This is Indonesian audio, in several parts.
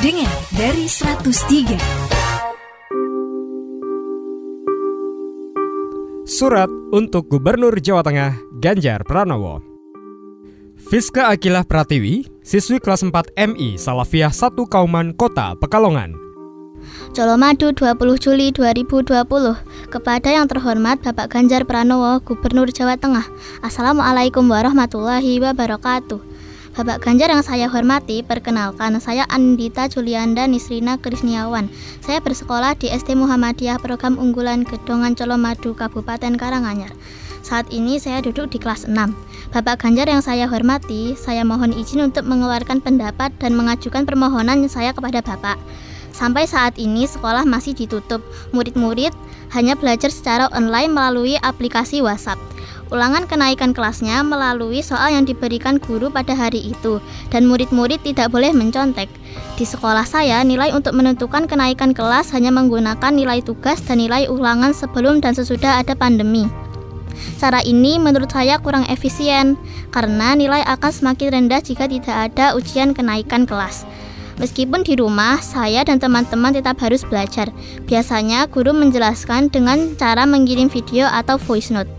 Dengar dari 103. Surat untuk Gubernur Jawa Tengah Ganjar Pranowo. Fiska Akilah Pratiwi, siswi kelas 4 MI Salafiyah 1 Kauman Kota Pekalongan. Colomadu 20 Juli 2020 Kepada yang terhormat Bapak Ganjar Pranowo, Gubernur Jawa Tengah Assalamualaikum warahmatullahi wabarakatuh Bapak Ganjar yang saya hormati, perkenalkan saya Andita Julianda Nisrina Krisniawan. Saya bersekolah di SD Muhammadiyah Program Unggulan Gedongan Colomadu, Kabupaten Karanganyar. Saat ini saya duduk di kelas 6. Bapak Ganjar yang saya hormati, saya mohon izin untuk mengeluarkan pendapat dan mengajukan permohonan saya kepada Bapak. Sampai saat ini sekolah masih ditutup. Murid-murid hanya belajar secara online melalui aplikasi WhatsApp. Ulangan kenaikan kelasnya melalui soal yang diberikan guru pada hari itu dan murid-murid tidak boleh mencontek. Di sekolah saya, nilai untuk menentukan kenaikan kelas hanya menggunakan nilai tugas dan nilai ulangan sebelum dan sesudah ada pandemi. Cara ini menurut saya kurang efisien karena nilai akan semakin rendah jika tidak ada ujian kenaikan kelas. Meskipun di rumah, saya dan teman-teman tetap harus belajar. Biasanya guru menjelaskan dengan cara mengirim video atau voice note.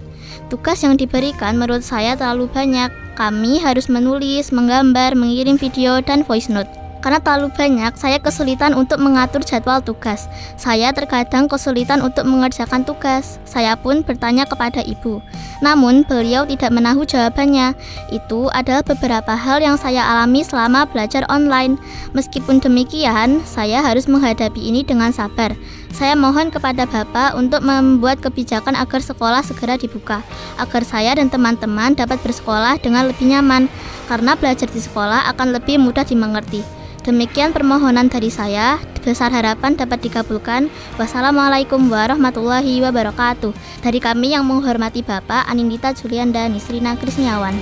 Tugas yang diberikan menurut saya terlalu banyak. Kami harus menulis, menggambar, mengirim video, dan voice note. Karena terlalu banyak, saya kesulitan untuk mengatur jadwal tugas. Saya terkadang kesulitan untuk mengerjakan tugas. Saya pun bertanya kepada ibu. Namun, beliau tidak menahu jawabannya. Itu adalah beberapa hal yang saya alami selama belajar online. Meskipun demikian, saya harus menghadapi ini dengan sabar. Saya mohon kepada Bapak untuk membuat kebijakan agar sekolah segera dibuka, agar saya dan teman-teman dapat bersekolah dengan lebih nyaman, karena belajar di sekolah akan lebih mudah dimengerti. Demikian permohonan dari saya. Besar harapan dapat dikabulkan. Wassalamualaikum warahmatullahi wabarakatuh. Dari kami yang menghormati Bapak Anindita Julian dan Nisrina Krisniawan.